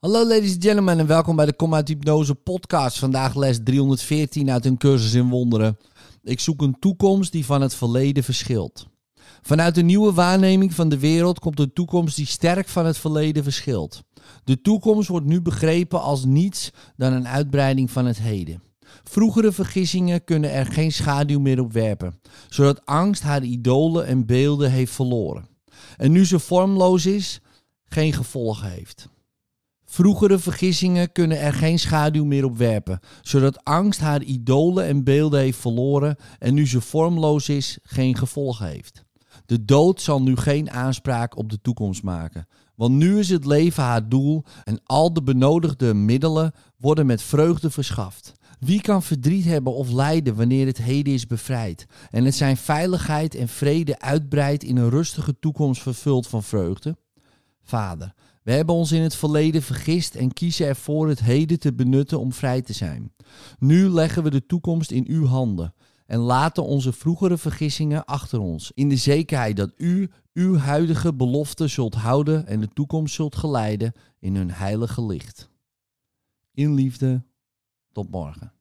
Hallo ladies and gentlemen en welkom bij de uit Hypnose podcast. Vandaag les 314 uit een cursus in wonderen. Ik zoek een toekomst die van het verleden verschilt. Vanuit een nieuwe waarneming van de wereld komt een toekomst die sterk van het verleden verschilt. De toekomst wordt nu begrepen als niets dan een uitbreiding van het heden. Vroegere vergissingen kunnen er geen schaduw meer op werpen, zodat angst haar idolen en beelden heeft verloren. En nu ze vormloos is, geen gevolgen heeft. Vroegere vergissingen kunnen er geen schaduw meer op werpen, zodat angst haar idolen en beelden heeft verloren en nu ze vormloos is, geen gevolgen heeft. De dood zal nu geen aanspraak op de toekomst maken, want nu is het leven haar doel en al de benodigde middelen worden met vreugde verschaft. Wie kan verdriet hebben of lijden wanneer het heden is bevrijd en het zijn veiligheid en vrede uitbreidt in een rustige toekomst vervuld van vreugde? Vader, we hebben ons in het verleden vergist en kiezen ervoor het heden te benutten om vrij te zijn. Nu leggen we de toekomst in uw handen en laten onze vroegere vergissingen achter ons, in de zekerheid dat u uw huidige belofte zult houden en de toekomst zult geleiden in hun heilige licht. In liefde, tot morgen.